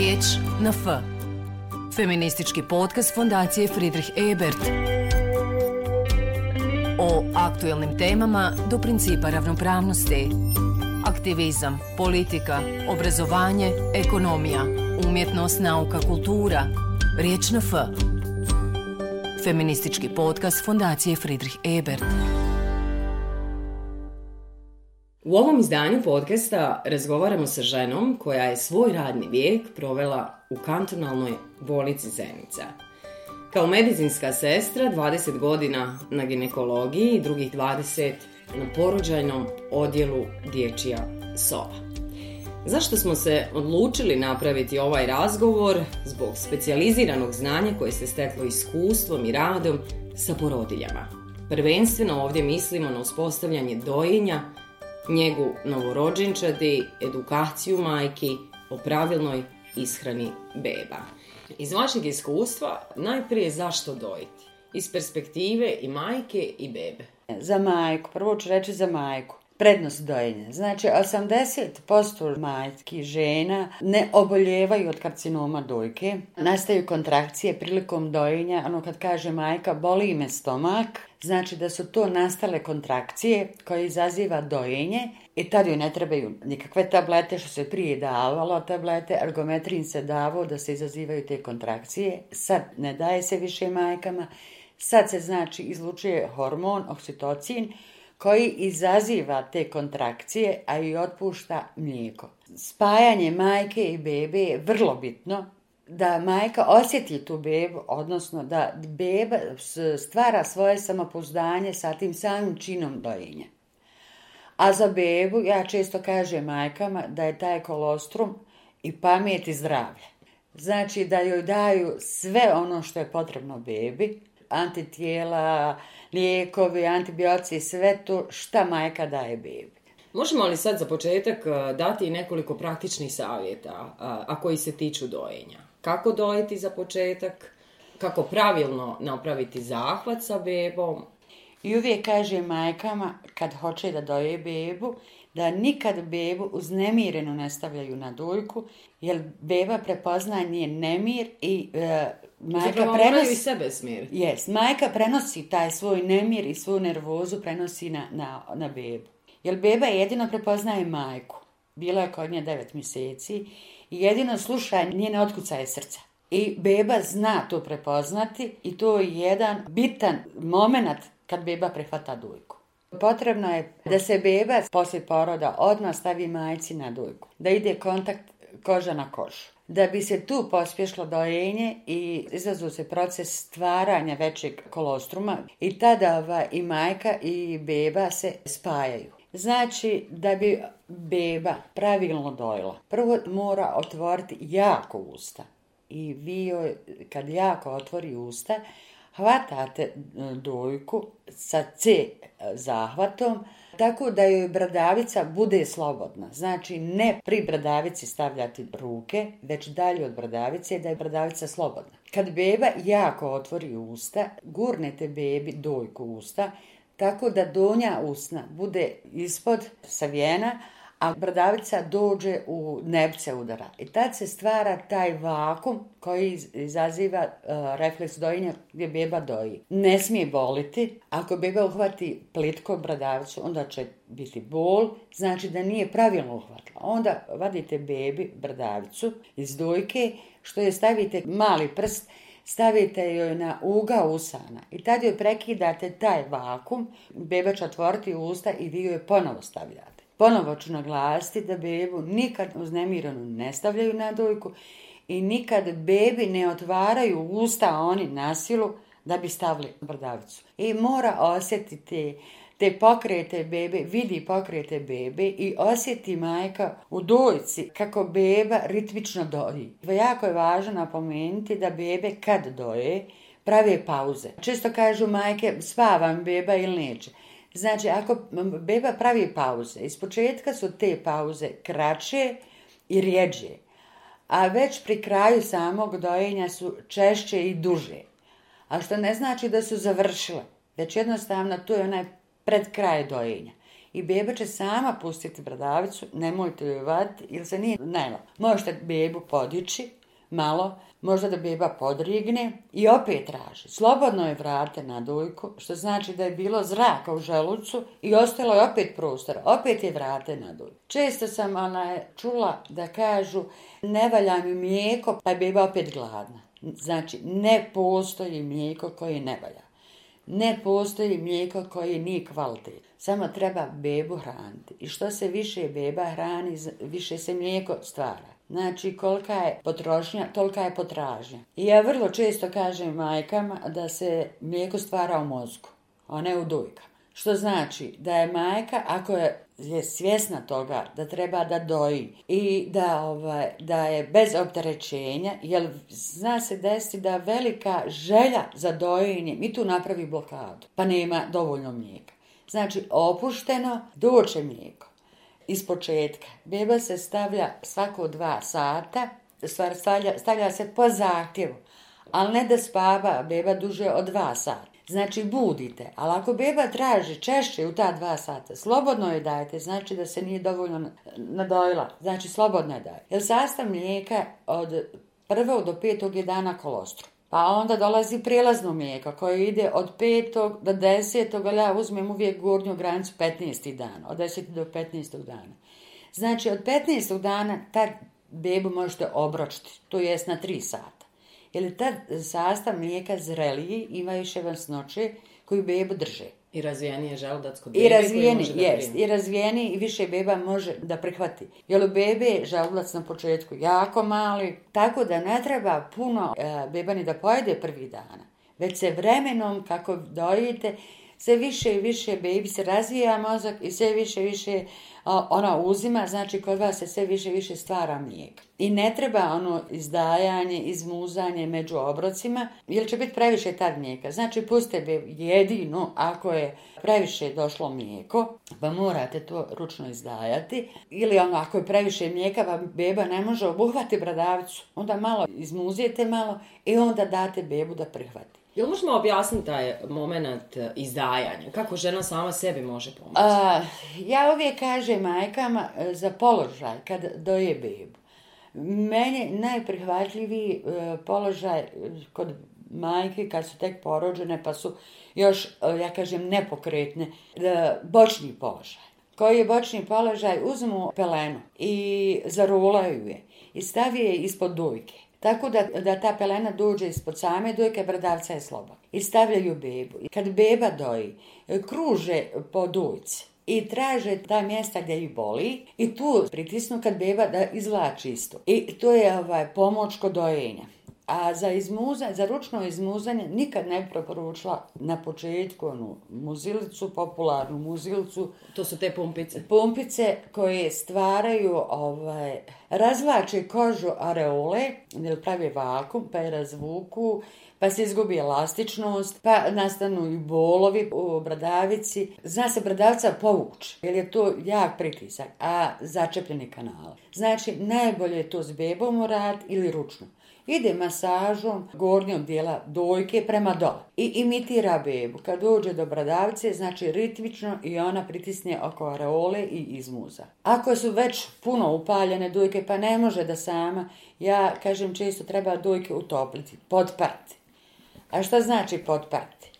Riječ na F. Feministički podcast Fondacije Friedrich Ebert. O aktuelnim temama do principa ravnopravnosti. Aktivizam, politika, obrazovanje, ekonomija, umjetnost, nauka, kultura. Riječ na F. Feministički podcast Fondacije Friedrich Ebert. U ovom izdanju podcasta razgovaramo sa ženom koja je svoj radni vijek provela u kantonalnoj bolici Zenica. Kao medicinska sestra 20 godina na ginekologiji i drugih 20 na porođajnom odjelu dječja soba. Zašto smo se odlučili napraviti ovaj razgovor? Zbog specijaliziranog znanja koje se steklo iskustvom i radom sa porodiljama. Prvenstveno ovdje mislimo na uspostavljanje dojenja njegu novorođenčadi, edukaciju majki o pravilnoj ishrani beba. Iz vašeg iskustva, najprije zašto dojiti? Iz perspektive i majke i bebe. Za majku, prvo ću reći za majku prednost dojenja. Znači, 80% majki žena ne oboljevaju od karcinoma dojke. Nastaju kontrakcije prilikom dojenja. Ono kad kaže majka, boli me stomak, Znači da su to nastale kontrakcije koje izaziva dojenje i tad joj ne trebaju nikakve tablete što se prije davalo tablete. Ergometrin se davo da se izazivaju te kontrakcije. Sad ne daje se više majkama. Sad se znači izlučuje hormon oksitocin koji izaziva te kontrakcije, a i otpušta mlijeko. Spajanje majke i bebe je vrlo bitno da majka osjeti tu bebu, odnosno da beba stvara svoje samopouzdanje sa tim samim činom dojenja. A za bebu, ja često kažem majkama da je taj kolostrum i pamet i zdravlje. Znači da joj daju sve ono što je potrebno bebi, antitijela, lijekovi, antibioci, sve to šta majka daje bebi. Možemo li sad za početak eh, dati nekoliko praktičnih savjeta, eh, a koji se tiču dojenja? kako dojiti za početak, kako pravilno napraviti zahvat sa bebom. I uvijek kaže majkama kad hoće da doje bebu, da nikad bebu uznemireno ne stavljaju na duljku, jer beba prepozna nije nemir i e, majka prenosi... sebe smir. Yes, majka prenosi taj svoj nemir i svoju nervozu prenosi na, na, na bebu. Jer beba jedino prepoznaje majku. Bila je kod nje devet mjeseci jedino slušaj njene otkucaje srca. I beba zna to prepoznati i to je jedan bitan moment kad beba prehvata dujku. Potrebno je da se beba poslije poroda odmah stavi majci na dujku, da ide kontakt koža na kožu. Da bi se tu pospješlo dojenje i izazu se proces stvaranja većeg kolostruma i tada i majka i beba se spajaju. Znači, da bi beba pravilno dojela, prvo mora otvoriti jako usta. I vi joj, kad jako otvori usta, hvatate e, dojku sa C e, zahvatom, tako da joj bradavica bude slobodna. Znači, ne pri bradavici stavljati ruke, već dalje od bradavice da je bradavica slobodna. Kad beba jako otvori usta, gurnete bebi dojku usta, tako da donja usna bude ispod savijena, a bradavica dođe u nepce udara. I tad se stvara taj vakum koji izaziva e, refleks dojenja gdje beba doji. Ne smije boliti. Ako beba uhvati plitko bradavicu, onda će biti bol, znači da nije pravilno uhvatila. Onda vadite bebi bradavicu iz dojke, što je stavite mali prst stavite joj na uga usana i tad joj prekidate taj vakum, beba će otvoriti usta i vi joj ponovo stavljate. Ponovo ću naglasiti da bebu nikad uznemirenu ne stavljaju na dojku i nikad bebi ne otvaraju usta oni na silu da bi stavili brdavicu. I mora osjetiti te pokrete bebe, vidi pokrete bebe i osjeti majka u dojci kako beba ritmično doji. Jako je važno napomenuti da bebe kad doje prave pauze. Često kažu majke vam beba ili neće. Znači ako beba pravi pauze, iz početka su te pauze kraće i rijeđe, a već pri kraju samog dojenja su češće i duže. A što ne znači da su završile, već jednostavno tu je onaj pred kraj dojenja. I beba će sama pustiti bradavicu, nemojte ju vaditi ili se nije najla. Možete bebu podići malo, možda da beba podrigne i opet traži. Slobodno je vrate na dojku, što znači da je bilo zraka u želucu i ostalo je opet prostor, opet je vrate na dojku. Često sam ona čula da kažu ne valja mi mlijeko, pa je beba opet gladna. Znači, ne postoji mlijeko koje ne valja. Ne postoji mlijeko koje nije kvalitet. Samo treba bebu hraniti. I što se više beba hrani, više se mlijeko stvara. Znači, kolika je potrošnja, tolika je potražnja. I ja vrlo često kažem majkama da se mlijeko stvara u mozgu, a ne u dojkama. Što znači da je majka, ako je je svjesna toga da treba da doji i da, ovaj, da je bez opterećenja, jer zna se desiti da velika želja za dojenje i tu napravi blokadu, pa nema dovoljno mlijeka. Znači, opušteno duoče mlijeko. Iz početka. Beba se stavlja svako dva sata, stavlja, se po zahtjevu, ali ne da spava beba duže od dva sata. Znači budite, ali ako beba traži češće u ta dva sata, slobodno je dajte, znači da se nije dovoljno nadojila, znači slobodno je dajte. Jer sastav mlijeka od prvog do petog je dana kolostru. Pa onda dolazi prijelazno mlijeko koje ide od petog do desetog, ali ja uzmem uvijek gornju granicu 15. dan, od 10. do 15. dana. Znači od 15. dana ta bebu možete obročiti, to jest na tri sata jer je ta sastav mlijeka zreliji, ima više vansnoće koju bebu drže. I razvijeni je kod bebe. I razvijeni, jest, i razvijeni i više beba može da prihvati. Jer u bebe je želudac na početku jako mali, tako da ne treba puno e, beba ni da pojede prvi dana. Već se vremenom kako dojete sve više i više bebi se razvija mozak i sve više i više ona uzima, znači kod vas se sve više i više stvara mlijek. I ne treba ono izdajanje, izmuzanje među obrocima, jer će biti previše tad mlijeka. Znači puste jedino ako je previše došlo mlijeko, pa morate to ručno izdajati. Ili ono, ako je previše mlijeka, pa beba ne može obuhvati bradavicu. Onda malo izmuzijete malo i onda date bebu da prihvati. Jel možemo objasniti taj moment e, izdajanja? Kako žena sama sebi može pomoći? ja uvijek kažem majkama e, za položaj kad doje bebu. Meni najprihvatljiviji e, položaj kod majke kad su tek porođene pa su još, ja kažem, nepokretne, bočni položaj koji je bočni položaj, uzmu pelenu i zarulaju je i stavi je ispod dujke. Tako da, da ta pelena dođe ispod same dojke, bradavca je sloba. I stavljaju bebu. I kad beba doji, kruže po dojci i traže ta mjesta gdje ju boli i tu pritisnu kad beba da izvlači isto. I to je ovaj, pomoć kod dojenja. A za, za ručno izmuzanje nikad ne preporučila na početku onu muzilicu, popularnu muzilicu. To su te pumpice. Pumpice koje stvaraju, ovaj, razvlače kožu areole, ili pravi vakum, pa je razvuku, pa se izgubi elastičnost, pa nastanu i bolovi u bradavici. Zna se bradavca povući, jer je to jak pritisak, a začepljeni kanal. Znači, najbolje je to s bebom u rad ili ručno ide masažom gornjom dijela dojke prema dole i imitira bebu. Kad dođe do bradavice, znači ritmično i ona pritisne oko areole i izmuza. Ako su već puno upaljene dojke, pa ne može da sama, ja kažem često treba dojke utopliti, potparti. A što znači potparti?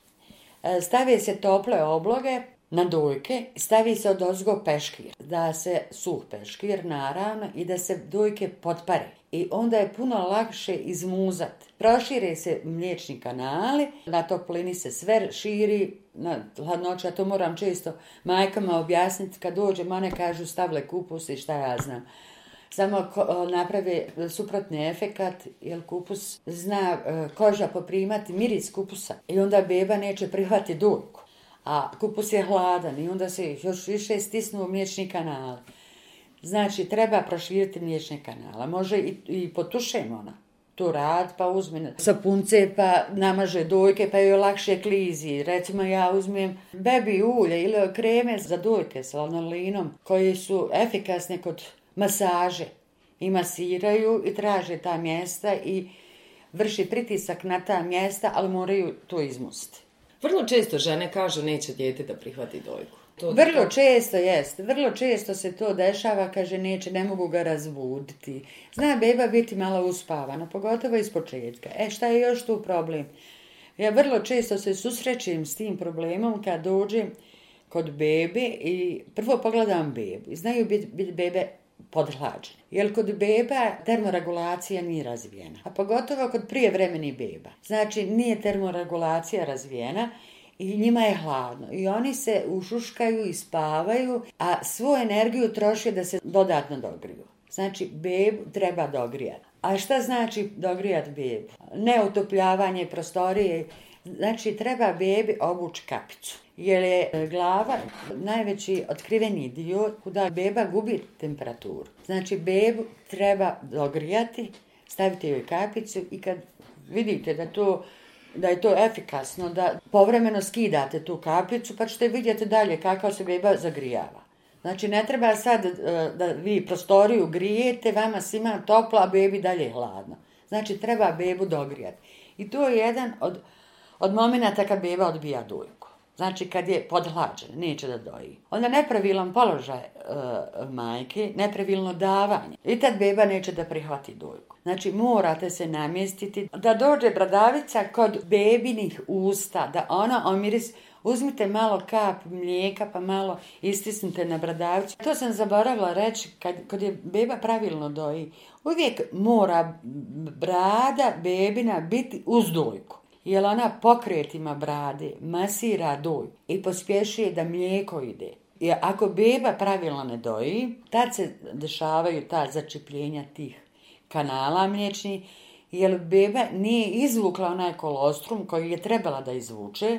E, Stavije se tople obloge, na dojke stavi se ozgo peškir, da se suh peškir naravno i da se dojke potpare. I onda je puno lakše izmuzat. Prošire se mliječni kanali, na toplini se sve širi, na ja to moram često majkama objasniti kad dođe, mane kažu stavle kupus i šta ja znam samo naprave suprotni efekat, jer kupus zna e, koža poprimati miris kupusa i onda beba neće prihvati dojku a kupus je hladan i onda se još više stisnu mliječni kanal. Znači, treba proširiti kanal. A Može i, i ona to rad, pa uzme sapunce, pa namaže dojke, pa joj lakše klizi. Recimo ja uzmem bebi ulje ili kreme za dojke s lanolinom koji su efikasne kod masaže i masiraju i traže ta mjesta i vrši pritisak na ta mjesta, ali moraju to izmustiti. Vrlo često žene kažu neće dijete da prihvati dojku. To vrlo često jest, vrlo često se to dešava, kaže neće, ne mogu ga razvuditi. Zna beba biti malo uspavana, pogotovo iz početka. E šta je još tu problem? Ja vrlo često se susrećem s tim problemom kad dođem kod bebe i prvo pogledam bebu. Znaju bebe podhlađene. Jer kod beba termoregulacija nije razvijena, a pogotovo kod prijevremenih beba. Znači nije termoregulacija razvijena i njima je hladno i oni se ušuškaju i spavaju, a svu energiju troše da se dodatno dogriju. Znači, bebu treba dogrijati. A šta znači dogrijati bebu? Ne utopljavanje prostorije Znači, treba bebi obući kapicu. Jer je e, glava najveći otkriveni dio kuda beba gubi temperaturu. Znači, bebu treba dogrijati, stavite joj kapicu i kad vidite da to da je to efikasno, da povremeno skidate tu kapicu pa ćete vidjeti dalje kako se beba zagrijava. Znači ne treba sad e, da vi prostoriju grijete, vama svima topla, a bebi dalje hladno. Znači treba bebu dogrijati. I to je jedan od od momenta kad beba odbija dujku. Znači kad je podhlađen, neće da doji. Onda nepravilan položaj e, majke, nepravilno davanje. I tad beba neće da prihvati dojku. Znači morate se namjestiti da dođe bradavica kod bebinih usta, da ona omiris Uzmite malo kap mlijeka pa malo istisnite na bradavicu. To sam zaboravila reći kad, kad je beba pravilno doji. Uvijek mora brada bebina biti uz dojku jer ona pokretima brade masira doj i pospješuje da mlijeko ide. I ako beba pravilno ne doji, tad se dešavaju ta začepljenja tih kanala mliječni, jer beba nije izvukla onaj kolostrum koji je trebala da izvuče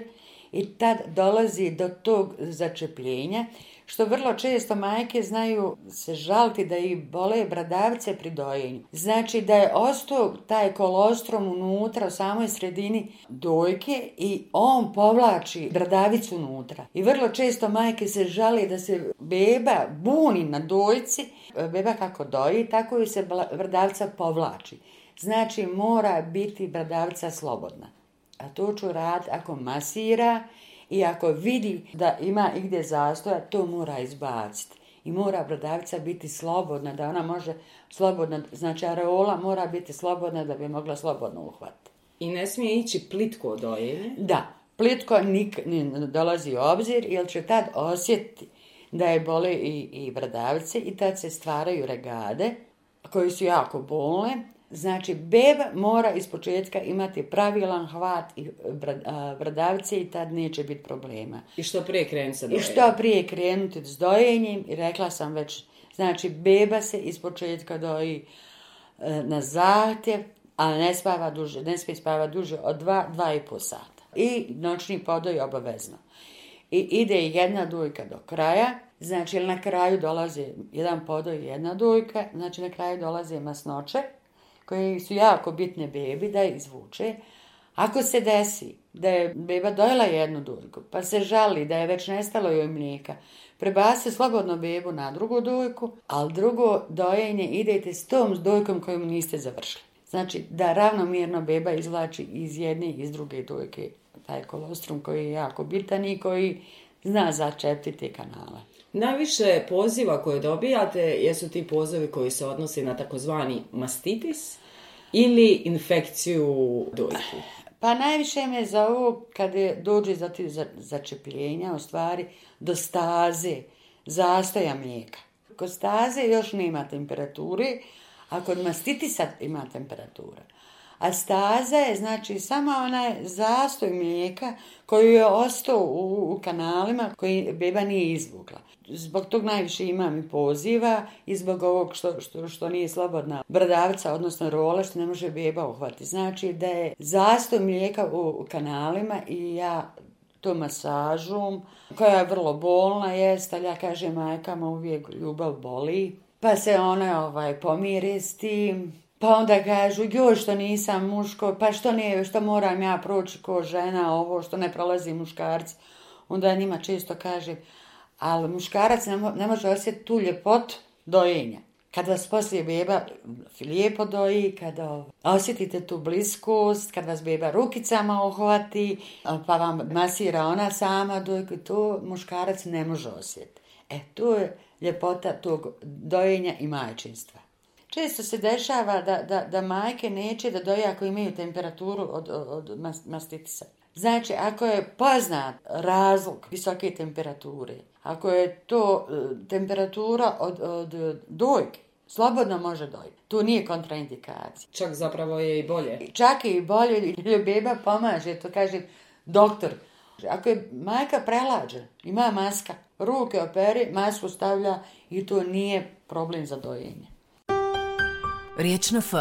i tad dolazi do tog začepljenja što vrlo često majke znaju se žaliti da ih bole bradavce pri dojenju. Znači da je ostao taj kolostrom unutra u samoj sredini dojke i on povlači bradavicu unutra. I vrlo često majke se žali da se beba buni na dojci, beba kako doji, tako ju se bradavca povlači. Znači mora biti bradavca slobodna. A to ću rad ako masira i ako vidi da ima igdje zastoja, to mora izbaciti. I mora bradavica biti slobodna, da ona može slobodno, znači areola mora biti slobodna da bi mogla slobodno uhvatiti. I ne smije ići plitko od Da, plitko nik, ne dolazi u obzir, jer će tad osjetiti da je bole i, i i tad se stvaraju regade koji su jako bolne, Znači, beba mora iz početka imati pravilan hvat i bradavice i tad neće biti problema. I što prije krenuti sa dojenjem. I što prije krenuti s dojenjem i rekla sam već, znači beba se iz početka doji e, na zahtjev, a ne spava duže, ne smije spava duže od dva, dva i pol sata. I noćni podoj obavezno. I ide jedna dujka do kraja, znači na kraju dolazi jedan podoj i jedna dujka, znači na kraju dolazi masnoće, koji su jako bitne bebi da izvuče. Ako se desi da je beba dojela jednu dojku, pa se žali da je već nestalo joj mlijeka, prebasi slobodno bebu na drugu dojku, ali drugo dojenje idete s tom dojkom kojom niste završili. Znači da ravnomjerno beba izvlači iz jedne i iz druge dojke taj kolostrum koji je jako bitan i koji zna te kanale. Najviše poziva koje dobijate jesu ti pozivi koji se odnose na takozvani mastitis, ili infekciju dojki? Pa najviše me za ovo kad je dođe za ti začepljenja, u stvari do staze, zastoja mlijeka. Kod staze još nema temperature, a kod mastitisa ima temperatura. A staza je znači sama onaj zastoj mlijeka koji je ostao u, kanalima koji beba nije izvukla. Zbog tog najviše imam i poziva i zbog ovog što, što, što nije slobodna brdavca odnosno rola što ne može beba uhvati. Znači da je zastoj mlijeka u, kanalima i ja to masažom, koja je vrlo bolna, jest, ali kaže majkama uvijek ljubav boli. Pa se ona ovaj, pomiri s tim, pa onda kažu, joj što nisam muško, pa što, ne, što moram ja proći ko žena ovo, što ne prolazi muškarac. Onda njima često kaže, ali muškarac ne, može osjetiti tu ljepot dojenja. Kad vas poslije beba lijepo doji, kad osjetite tu bliskost, kad vas beba rukicama ohvati, pa vam masira ona sama dojku, to muškarac ne može osjetiti. E, tu je ljepota tog dojenja i majčinstva. Često se dešava da, da, da majke neće da doje ako imaju temperaturu od, od mastitisa. Znači, ako je poznat razlog visoke temperature, ako je to e, temperatura od, od dojke, slobodno može dojiti. To nije kontraindikacija. Čak zapravo je i bolje. Čak i bolje, ljubeba pomaže, to kaže doktor. Ako je majka prelađa, ima maska, ruke operi, masku stavlja i to nije problem za dojenje. Riječ na F.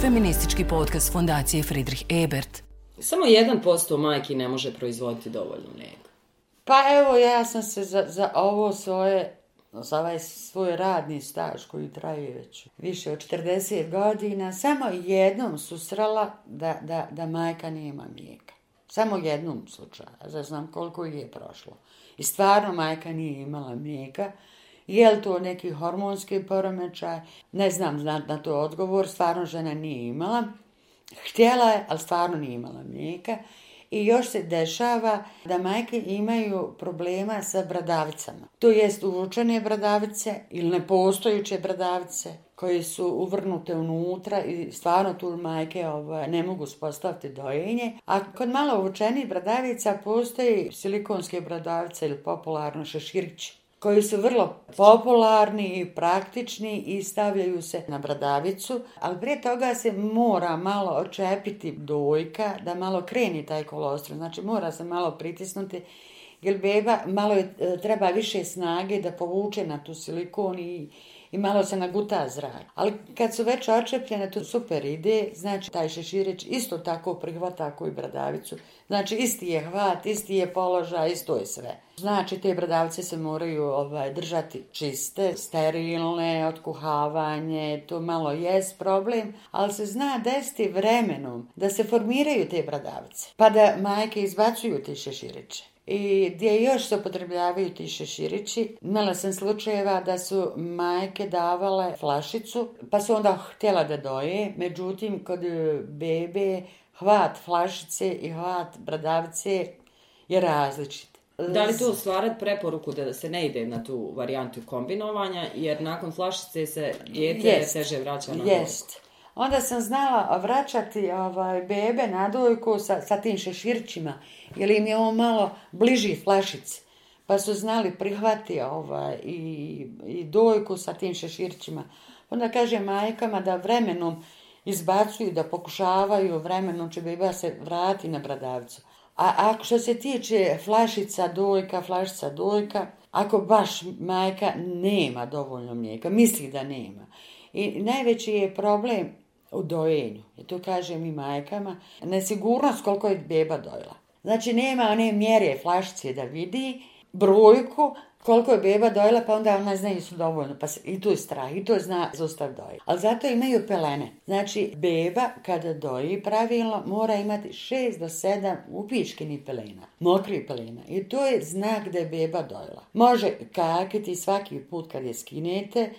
Feministički podcast Fondacije Friedrich Ebert. Samo 1% majki ne može proizvoditi dovoljno mlijeka. Pa evo, ja sam se za, za ovo svoje za ovaj svoj radni staž koji traje već više od 40 godina, samo jednom susrala da, da, da majka nema mlijeka. Samo jednom slučaju, ja znam koliko je prošlo. I stvarno majka nije imala mlijeka, je li to neki hormonski poremećaj? Ne znam znat na to odgovor. Stvarno žena nije imala. Htjela je, ali stvarno nije imala mlijeka. I još se dešava da majke imaju problema sa bradavicama. To jest uvučene bradavice ili nepostojuće bradavice koje su uvrnute unutra i stvarno tu majke ovaj, ne mogu spostaviti dojenje. A kod malo uvučenih bradavica postoji silikonske bradavice ili popularno šeširići koji su vrlo popularni i praktični i stavljaju se na bradavicu, ali prije toga se mora malo očepiti dojka da malo kreni taj kolostrum, znači mora se malo pritisnuti jer beba malo je, e, treba više snage da povuče na tu silikon i i malo se naguta zrak. Ali kad su već očepljene, to super ide, znači taj šešireć isto tako prihvata ako i bradavicu. Znači isti je hvat, isti je položaj, isto je sve. Znači te bradavice se moraju ovaj, držati čiste, sterilne, otkuhavanje, to malo jest problem, ali se zna desiti vremenom da se formiraju te bradavice, pa da majke izbacuju te šešireće i gdje još se upotrebljavaju ti šeširići. Imala sam slučajeva da su majke davale flašicu, pa su onda htjela da doje, međutim kod e, bebe hvat flašice i hvat bradavice je različit. Da li tu stvarati preporuku da se ne ide na tu varijantu kombinovanja, jer nakon flašice se djete teže vraća na Jest, Onda sam znala vraćati ovaj, bebe na dojku sa, sa tim šeširćima, jer im je ovo malo bliži flašic. Pa su znali prihvati ovaj, i, i dojku sa tim šeširćima. Onda kaže majkama da vremenom izbacuju, da pokušavaju, vremenom će beba se vrati na bradavcu. A ako što se tiče flašica dojka, flašica dojka, ako baš majka nema dovoljno mlijeka, misli da nema. I najveći je problem u dojenju. I to kažem i majkama, nesigurnost koliko je beba dojela. Znači nema one mjere flašice da vidi brojku koliko je beba dojela, pa onda ne zna su dovoljno, pa i tu je strah, i to zna zostav doji. Ali zato imaju pelene. Znači, beba kada doji pravilno mora imati 6 do 7 upičkini pelena, mokri pelena. I to je znak da je beba dojela. Može kakiti svaki put kad je skinete,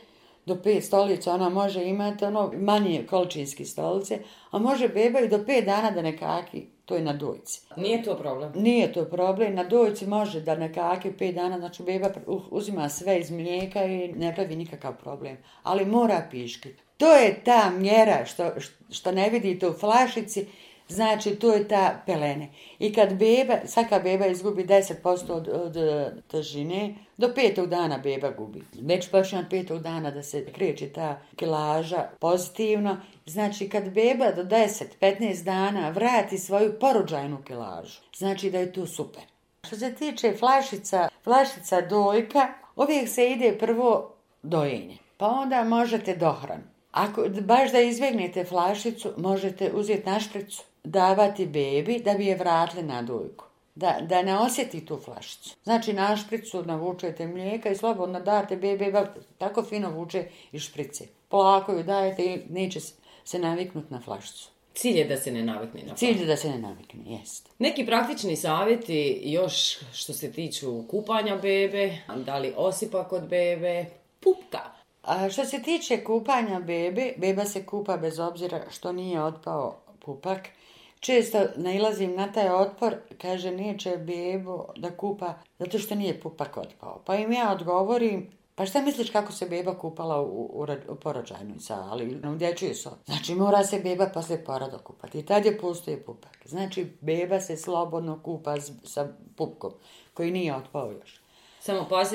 do pet stolica, ona može imati ono manje količinski stolice, a može beba i do pet dana da ne kaki. To je na dojci. Nije to problem? Nije to problem. Na dojci može da ne kaki pet dana, znači beba uh, uzima sve iz mlijeka i ne pravi nikakav problem. Ali mora piškiti. To je ta mjera što, što ne vidite u flašici Znači, to je ta pelene. I kad beba, svaka beba izgubi 10% od, od e, težine, do petog dana beba gubi. Već počne od petog dana da se kreće ta kilaža pozitivno. Znači, kad beba do 10-15 dana vrati svoju porođajnu kilažu, znači da je to super. Što se tiče flašica, flašica dojka, uvijek se ide prvo dojenje, pa onda možete dohran Ako baš da izbjegnete flašicu, možete uzeti našpricu davati bebi da bi je vratili na dojku. Da, da ne osjeti tu flašicu. Znači na špricu navučete mlijeka i slobodno date bebe, tako fino vuče i šprice. Polako ju dajete i neće se naviknuti na flašicu. Cilj je da se ne navikne na Cilj je da se ne navikne, jest. Neki praktični savjeti još što se tiču kupanja bebe, da li osipa kod bebe, pupka. A što se tiče kupanja bebe, beba se kupa bez obzira što nije otpao pupak Često nailazim na taj otpor, kaže će bebo da kupa zato što nije pupak otpao. Pa im ja odgovorim, pa šta misliš kako se beba kupala u, u, u porođajnoj sali, u sobi? Znači mora se beba poslije poroda kupati i tad je postoji pupak. Znači beba se slobodno kupa s, sa pupkom koji nije otpao još. Samo da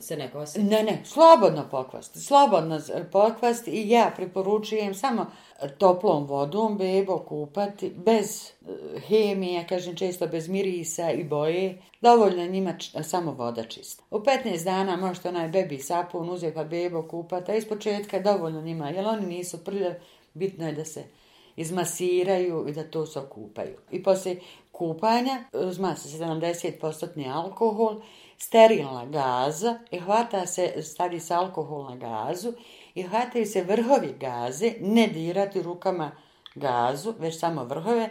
se ne Ne, ne, slobodno pokvasti. Slobodno pokvast i ja preporučujem samo toplom vodom bebo kupati bez eh, hemije, kažem često bez mirisa i boje. Dovoljno njima samo voda čista. U 15 dana možete onaj bebi sapun uzeti pa bebo kupati, a iz početka dovoljno njima, jer oni nisu prljavi, bitno je da se izmasiraju i da to se okupaju. I poslije kupanja uzma eh, se 70% alkohol sterilna gaza i hvata se, stavi se alkohol na gazu i hvataju se vrhovi gaze, ne dirati rukama gazu, već samo vrhove,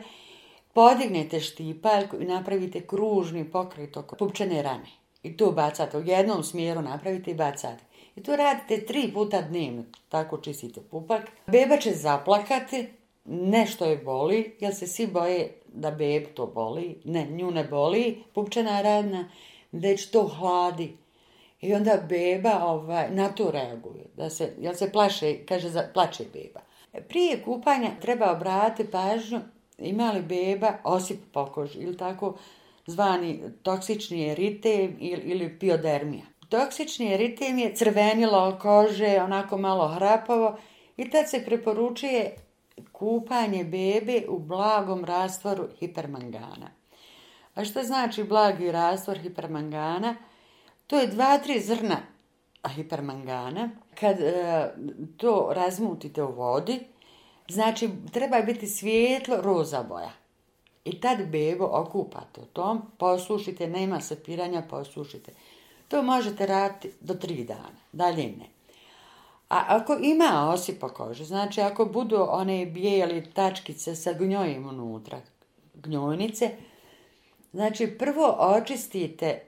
podignete štipaljku i napravite kružni pokret oko pupčane rane. I tu bacate, u jednom smjeru napravite i bacate. I to radite tri puta dnevno, tako čistite pupak. Beba će zaplakati, nešto je boli, jer se svi boje da beb to boli, ne, nju ne boli, pupčana rana, već to hladi. I onda beba ovaj, na to reaguje, da se, jel se plaše, kaže, plače beba. Prije kupanja treba obratiti pažnju ima li beba osip pokož ili tako zvani toksični eritem ili, ili piodermija. Toksični eritem je crvenilo kože, onako malo hrapovo i tad se preporučuje kupanje bebe u blagom rastvoru hipermangana. A što znači blagi rastvor hipermangana? To je dva, tri zrna hipermangana. Kad e, to razmutite u vodi, znači treba biti svijetlo roza boja. I tad bebo okupate u tom, poslušite nema sapiranja, posušite. To možete raditi do tri dana, dalje ne. A ako ima osipa kože, znači ako budu one bijeli tačkice sa gnjojem unutra, gnjojnice, Znači, prvo očistite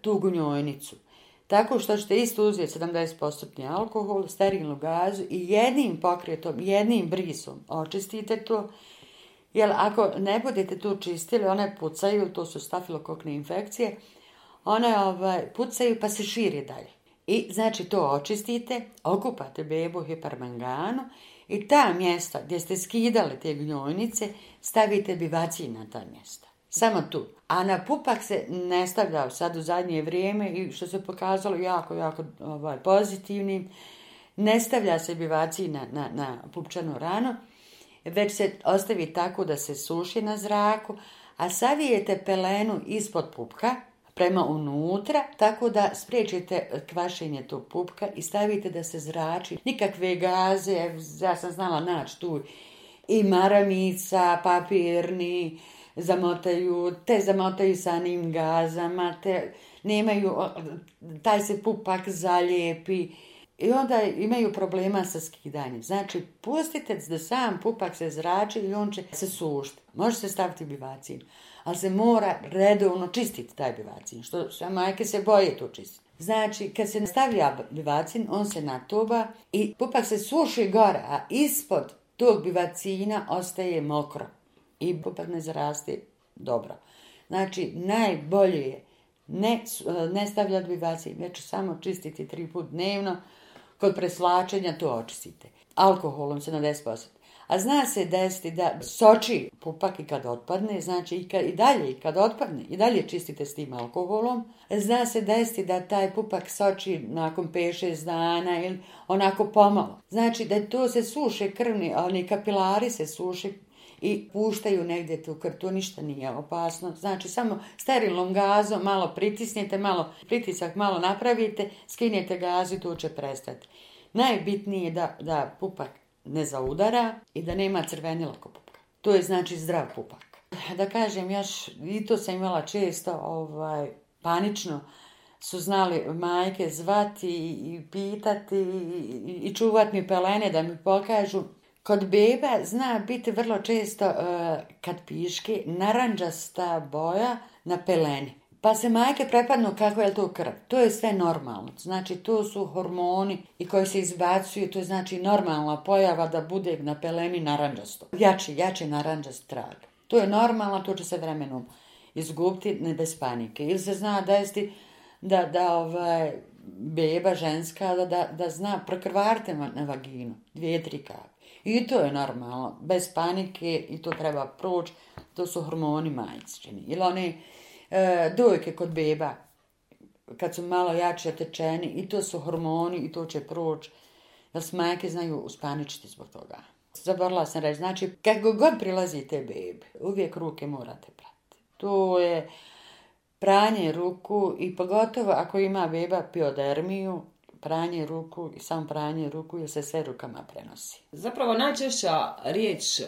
tu gnjojnicu tako što ćete isto uzeti 70% alkohol, sterilnu gazu i jednim pokretom, jednim brisom očistite to. Jer ako ne budete tu čistili, one pucaju, to su stafilokokne infekcije, one ovaj, pucaju pa se širi dalje. I znači to očistite, okupate bebu hipermanganu i ta mjesta gdje ste skidali te gnjojnice stavite bivaci na ta mjesta. Samo tu. A na pupak se ne stavlja sad u zadnje vrijeme i što se pokazalo jako, jako ovaj, pozitivnim, ne stavlja se bivaciji na, na, na pupčanu ranu, već se ostavi tako da se suši na zraku, a savijete pelenu ispod pupka prema unutra, tako da spriječite kvašenje tog pupka i stavite da se zrači nikakve gaze, ja sam znala naći tu i maramica, papirni, zamotaju, te zamotaju sa njim gazama, te nemaju, taj se pupak zalijepi i onda imaju problema sa skidanjem. Znači, pustite da sam pupak se zrači i on će se sušti. Može se staviti bivacin, ali se mora redovno čistiti taj bivacin, što sve majke se boje to čistiti. Znači, kad se stavlja bivacin, on se natuba i pupak se suši gore, a ispod tog bivacina ostaje mokro i pupak ne zarasti dobro. Znači, najbolje je ne, ne stavljati ja već samo čistiti tri put dnevno, kod preslačenja to očistite. Alkoholom se na 10%. A zna se desiti da soči pupak i kad otpadne, znači i, dalje i kad otpadne, i dalje čistite s tim alkoholom. Zna se desiti da taj pupak soči nakon 5-6 dana ili onako pomalo. Znači da to se suše krvni, oni kapilari se suše i puštaju negdje tu krtu, ništa nije opasno. Znači samo sterilnom gazom malo pritisnete, malo pritisak malo napravite, skinete gaz i tu će prestati. Najbitnije je da, da pupak ne zaudara i da nema crvenila oko pupka. To je znači zdrav pupak. Da kažem, još i to sam imala često ovaj, panično, su znali majke zvati i pitati i, i čuvati mi pelene da mi pokažu Kod beba zna biti vrlo često e, kad piški naranđasta boja na peleni. Pa se majke prepadnu kako je to krv. To je sve normalno. Znači, to su hormoni i koji se izbacuju. To je znači normalna pojava da bude na peleni naranđasto. Jači, jači naranđast trag. To je normalno, to će se vremenom izgubiti, ne bez panike. Ili se zna da, da ovaj, beba ženska da, zna prokrvarte na vaginu, dvije, tri i to je normalno, bez panike i to treba proći, to su hormoni majčini. Ili one dojke kod beba, kad su malo jače tečeni, i to su hormoni i to će proći. Jer se majke znaju uspaničiti zbog toga. Zaborila sam reći, znači kako god prilazite bebe, uvijek ruke morate prati. To je pranje ruku i pogotovo ako ima beba piodermiju, pranje ruku i sam pranje ruku jer se sve rukama prenosi. Zapravo najčešća riječ e,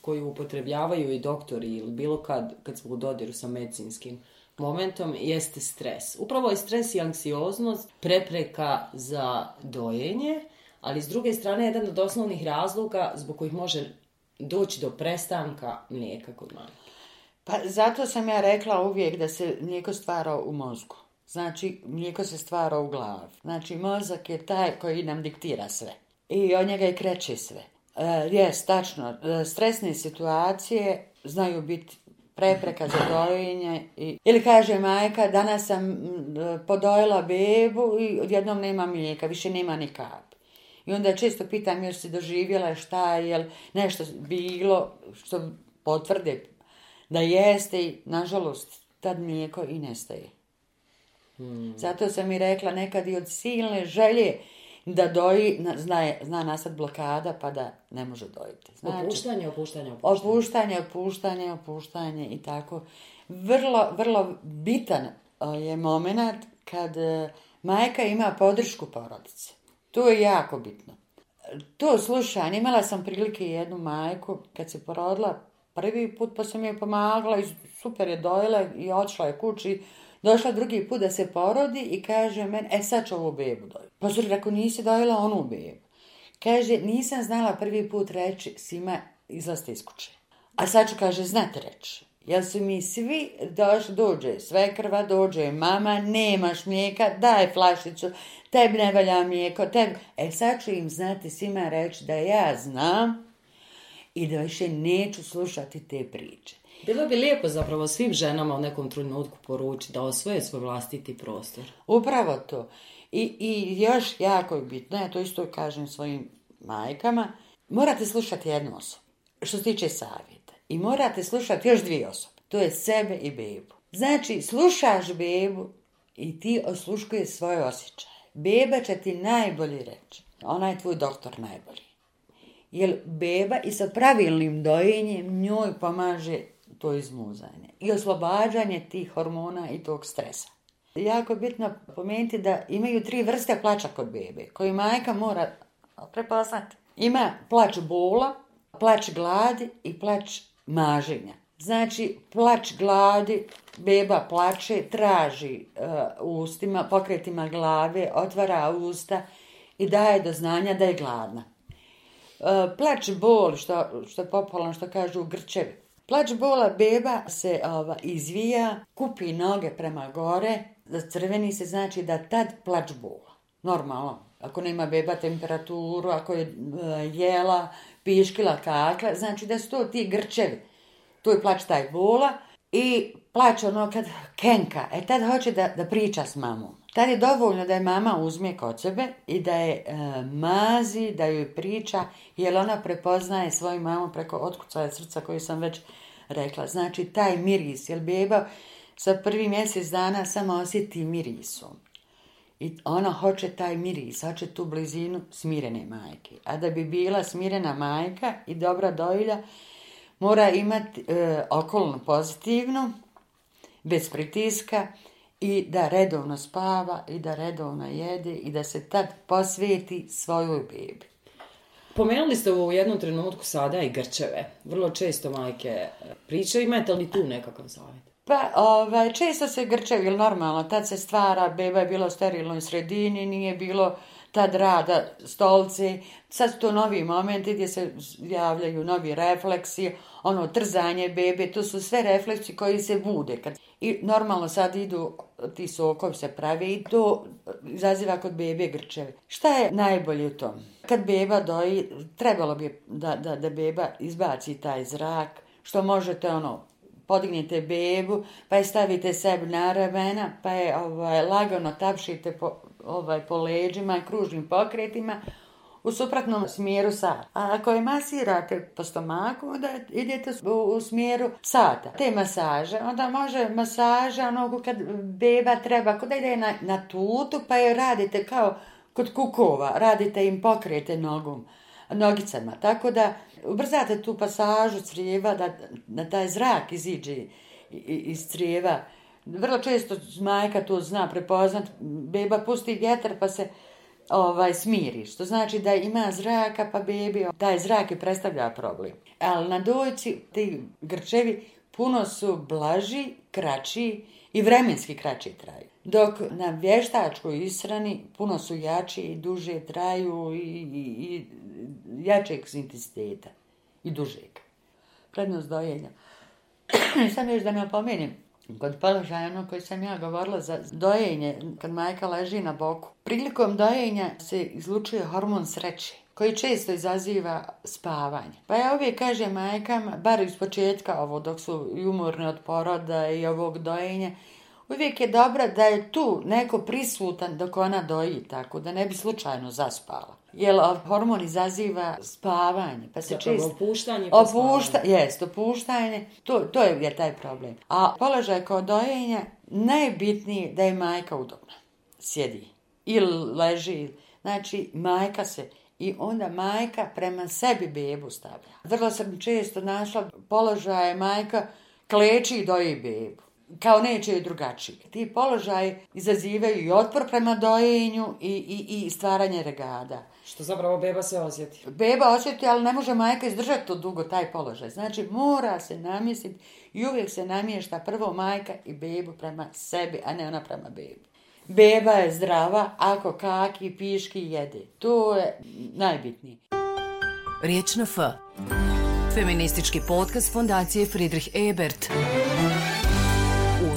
koju upotrebljavaju i doktori ili bilo kad, kad smo u dodiru sa medicinskim momentom jeste stres. Upravo je stres i anksioznost prepreka za dojenje, ali s druge strane jedan od osnovnih razloga zbog kojih može doći do prestanka mlijeka kod Pa zato sam ja rekla uvijek da se mlijeko stvara u mozgu. Znači, mlijeko se stvara u glavi. Znači, mozak je taj koji nam diktira sve. I od njega i kreće sve. E, jes, tačno, e, stresne situacije znaju biti prepreka za dojenje. I, ili kaže majka, danas sam mm, podojila bebu i odjednom nema mlijeka, više nema ni kap. I onda često pitam jel si doživjela šta je, jel nešto bilo što potvrde da jeste i nažalost tad mlijeko i nestaje. Hmm. Zato sam i rekla nekad i od silne želje da doji, zna, zna nasad blokada pa da ne može dojiti. Znači, opuštanje, opuštanje, opuštanje. Opuštanje, opuštanje, opuštanje i tako. Vrlo, vrlo bitan e, je moment kad e, majka ima podršku porodice. To je jako bitno. To slušanje, imala sam prilike jednu majku kad se porodila prvi put pa sam je pomagala i super je dojela i odšla je kući Došla drugi put da se porodi i kaže meni, e sad ću ovu bebu Pa ako nisi dojela onu bebu? Kaže, nisam znala prvi put reći svima izlaste iz kuće. A sad ću, kaže, znate reći. Jel su mi svi doš, dođe sve krva, dođe mama, nemaš mlijeka, daj flašicu, tebi ne valja mlijeko, tebi... E sad ću im znati svima reći da ja znam i da više neću slušati te priče. Bilo bi lijepo zapravo svim ženama u nekom trenutku poručiti da osvoje svoj vlastiti prostor. Upravo to. I, i još jako je bitno, ja to isto kažem svojim majkama, morate slušati jednu osobu što se tiče savjeta i morate slušati još dvije osobe. To je sebe i bebu. Znači, slušaš bebu i ti osluškuješ svoje osjećaje. Beba će ti najbolje reći. Ona je tvoj doktor najbolji. Jer beba i sa pravilnim dojenjem njoj pomaže to izmuzanje i oslobađanje tih hormona i tog stresa. Jako je bitno pomenuti da imaju tri vrste plaća kod bebe koju majka mora prepoznati. Ima plać bola, plać gladi i plać maženja. Znači, plać gladi, beba plače, traži uh, ustima, pokretima glave, otvara usta i daje do znanja da je gladna. E, plač bol, što, je popularno što kažu grčevi. Plač bola beba se ova, izvija, kupi noge prema gore, crveni se znači da tad plač bola. Normalno, ako nema beba temperaturu, ako je e, jela, piškila, kakla, znači da su to ti grčevi. Tu je plač taj bola i plač ono kad kenka, e tad hoće da, da priča s mamom. Tad je dovoljno da je mama uzme kod sebe i da je e, mazi, da joj priča, jer ona prepoznaje svoju mamu preko otkucaja srca koju sam već rekla. Znači, taj miris, jer beba sa prvi mjesec dana samo osjeti mirisu. I ona hoće taj miris, hoće tu blizinu smirene majke. A da bi bila smirena majka i dobra dojlja, mora imati e, okolno pozitivno, bez pritiska, i da redovno spava i da redovno jede i da se tad posvijeti svojoj bebi. Pomenuli ste u jednom trenutku sada i grčeve. Vrlo često majke e, pričaju. Imate li tu nekakav savjet? Pa, ovaj, često se grčevi, normalno, tad se stvara, beba je bila u sterilnoj sredini, nije bilo tad rada stolci, sad su to novi momenti gdje se javljaju novi refleksi, ono trzanje bebe, to su sve refleksi koji se bude. I normalno sad idu ti sokovi se prave i to izaziva kod bebe grčeve. Šta je najbolje u tom? Kad beba doji, trebalo bi da, da, da beba izbaci taj zrak, što možete ono podignite bebu, pa je stavite sebi na ramena, pa je ovaj, lagano tapšite po ovaj, po leđima i kružnim pokretima u suprotnom smjeru sata. A ako je masirate po stomaku, onda idete u, smjeru sata. Te masaže, onda može masaža nogu kad beba treba, kod ide na, na tutu, pa je radite kao kod kukova, radite im pokrete nogom nogicama. Tako da ubrzate tu pasažu crijeva da, da taj zrak iziđe iz crijeva vrlo često majka to zna prepoznat, beba pusti vjetar pa se ovaj, smiri, što znači da ima zraka pa bebi, taj zrak je predstavlja problem. Ali na dojci ti grčevi puno su blaži, kraći i vremenski kraći traju. Dok na vještačkoj israni puno su jači i duže traju i, i, i jačeg i dužeg. Prednost dojenja. Samo još da napomenem, Kod položaja ono koji sam ja govorila za dojenje, kad majka leži na boku. Prilikom dojenja se izlučuje hormon sreće koji često izaziva spavanje. Pa ja uvijek kažem majkama, bar iz početka ovo dok su umorne od poroda i ovog dojenja, Uvijek je dobro da je tu neko prisutan dok ona doji, tako da ne bi slučajno zaspala. Jer hormon izaziva spavanje, pa se Zapravo, opuštanje pa Opušta... Jest, opuštanje, to, je gdje taj problem. A položaj kao dojenja, najbitniji da je majka udobna. Sjedi ili leži, znači majka se i onda majka prema sebi bebu stavlja. Vrlo sam često našla položaje majka kleči i doji bebu kao neće i drugačije. Ti položaj izazivaju i otpor prema dojenju i, i, i stvaranje regada. Što zapravo beba se osjeti. Beba osjeti, ali ne može majka izdržati to dugo taj položaj. Znači mora se namjestiti i uvijek se namješta prvo majka i bebu prema sebi, a ne ona prema bebi. Beba je zdrava ako kaki, piški jede. To je najbitnije. Riječ F. Feministički podcast fondacije Friedrich Ebert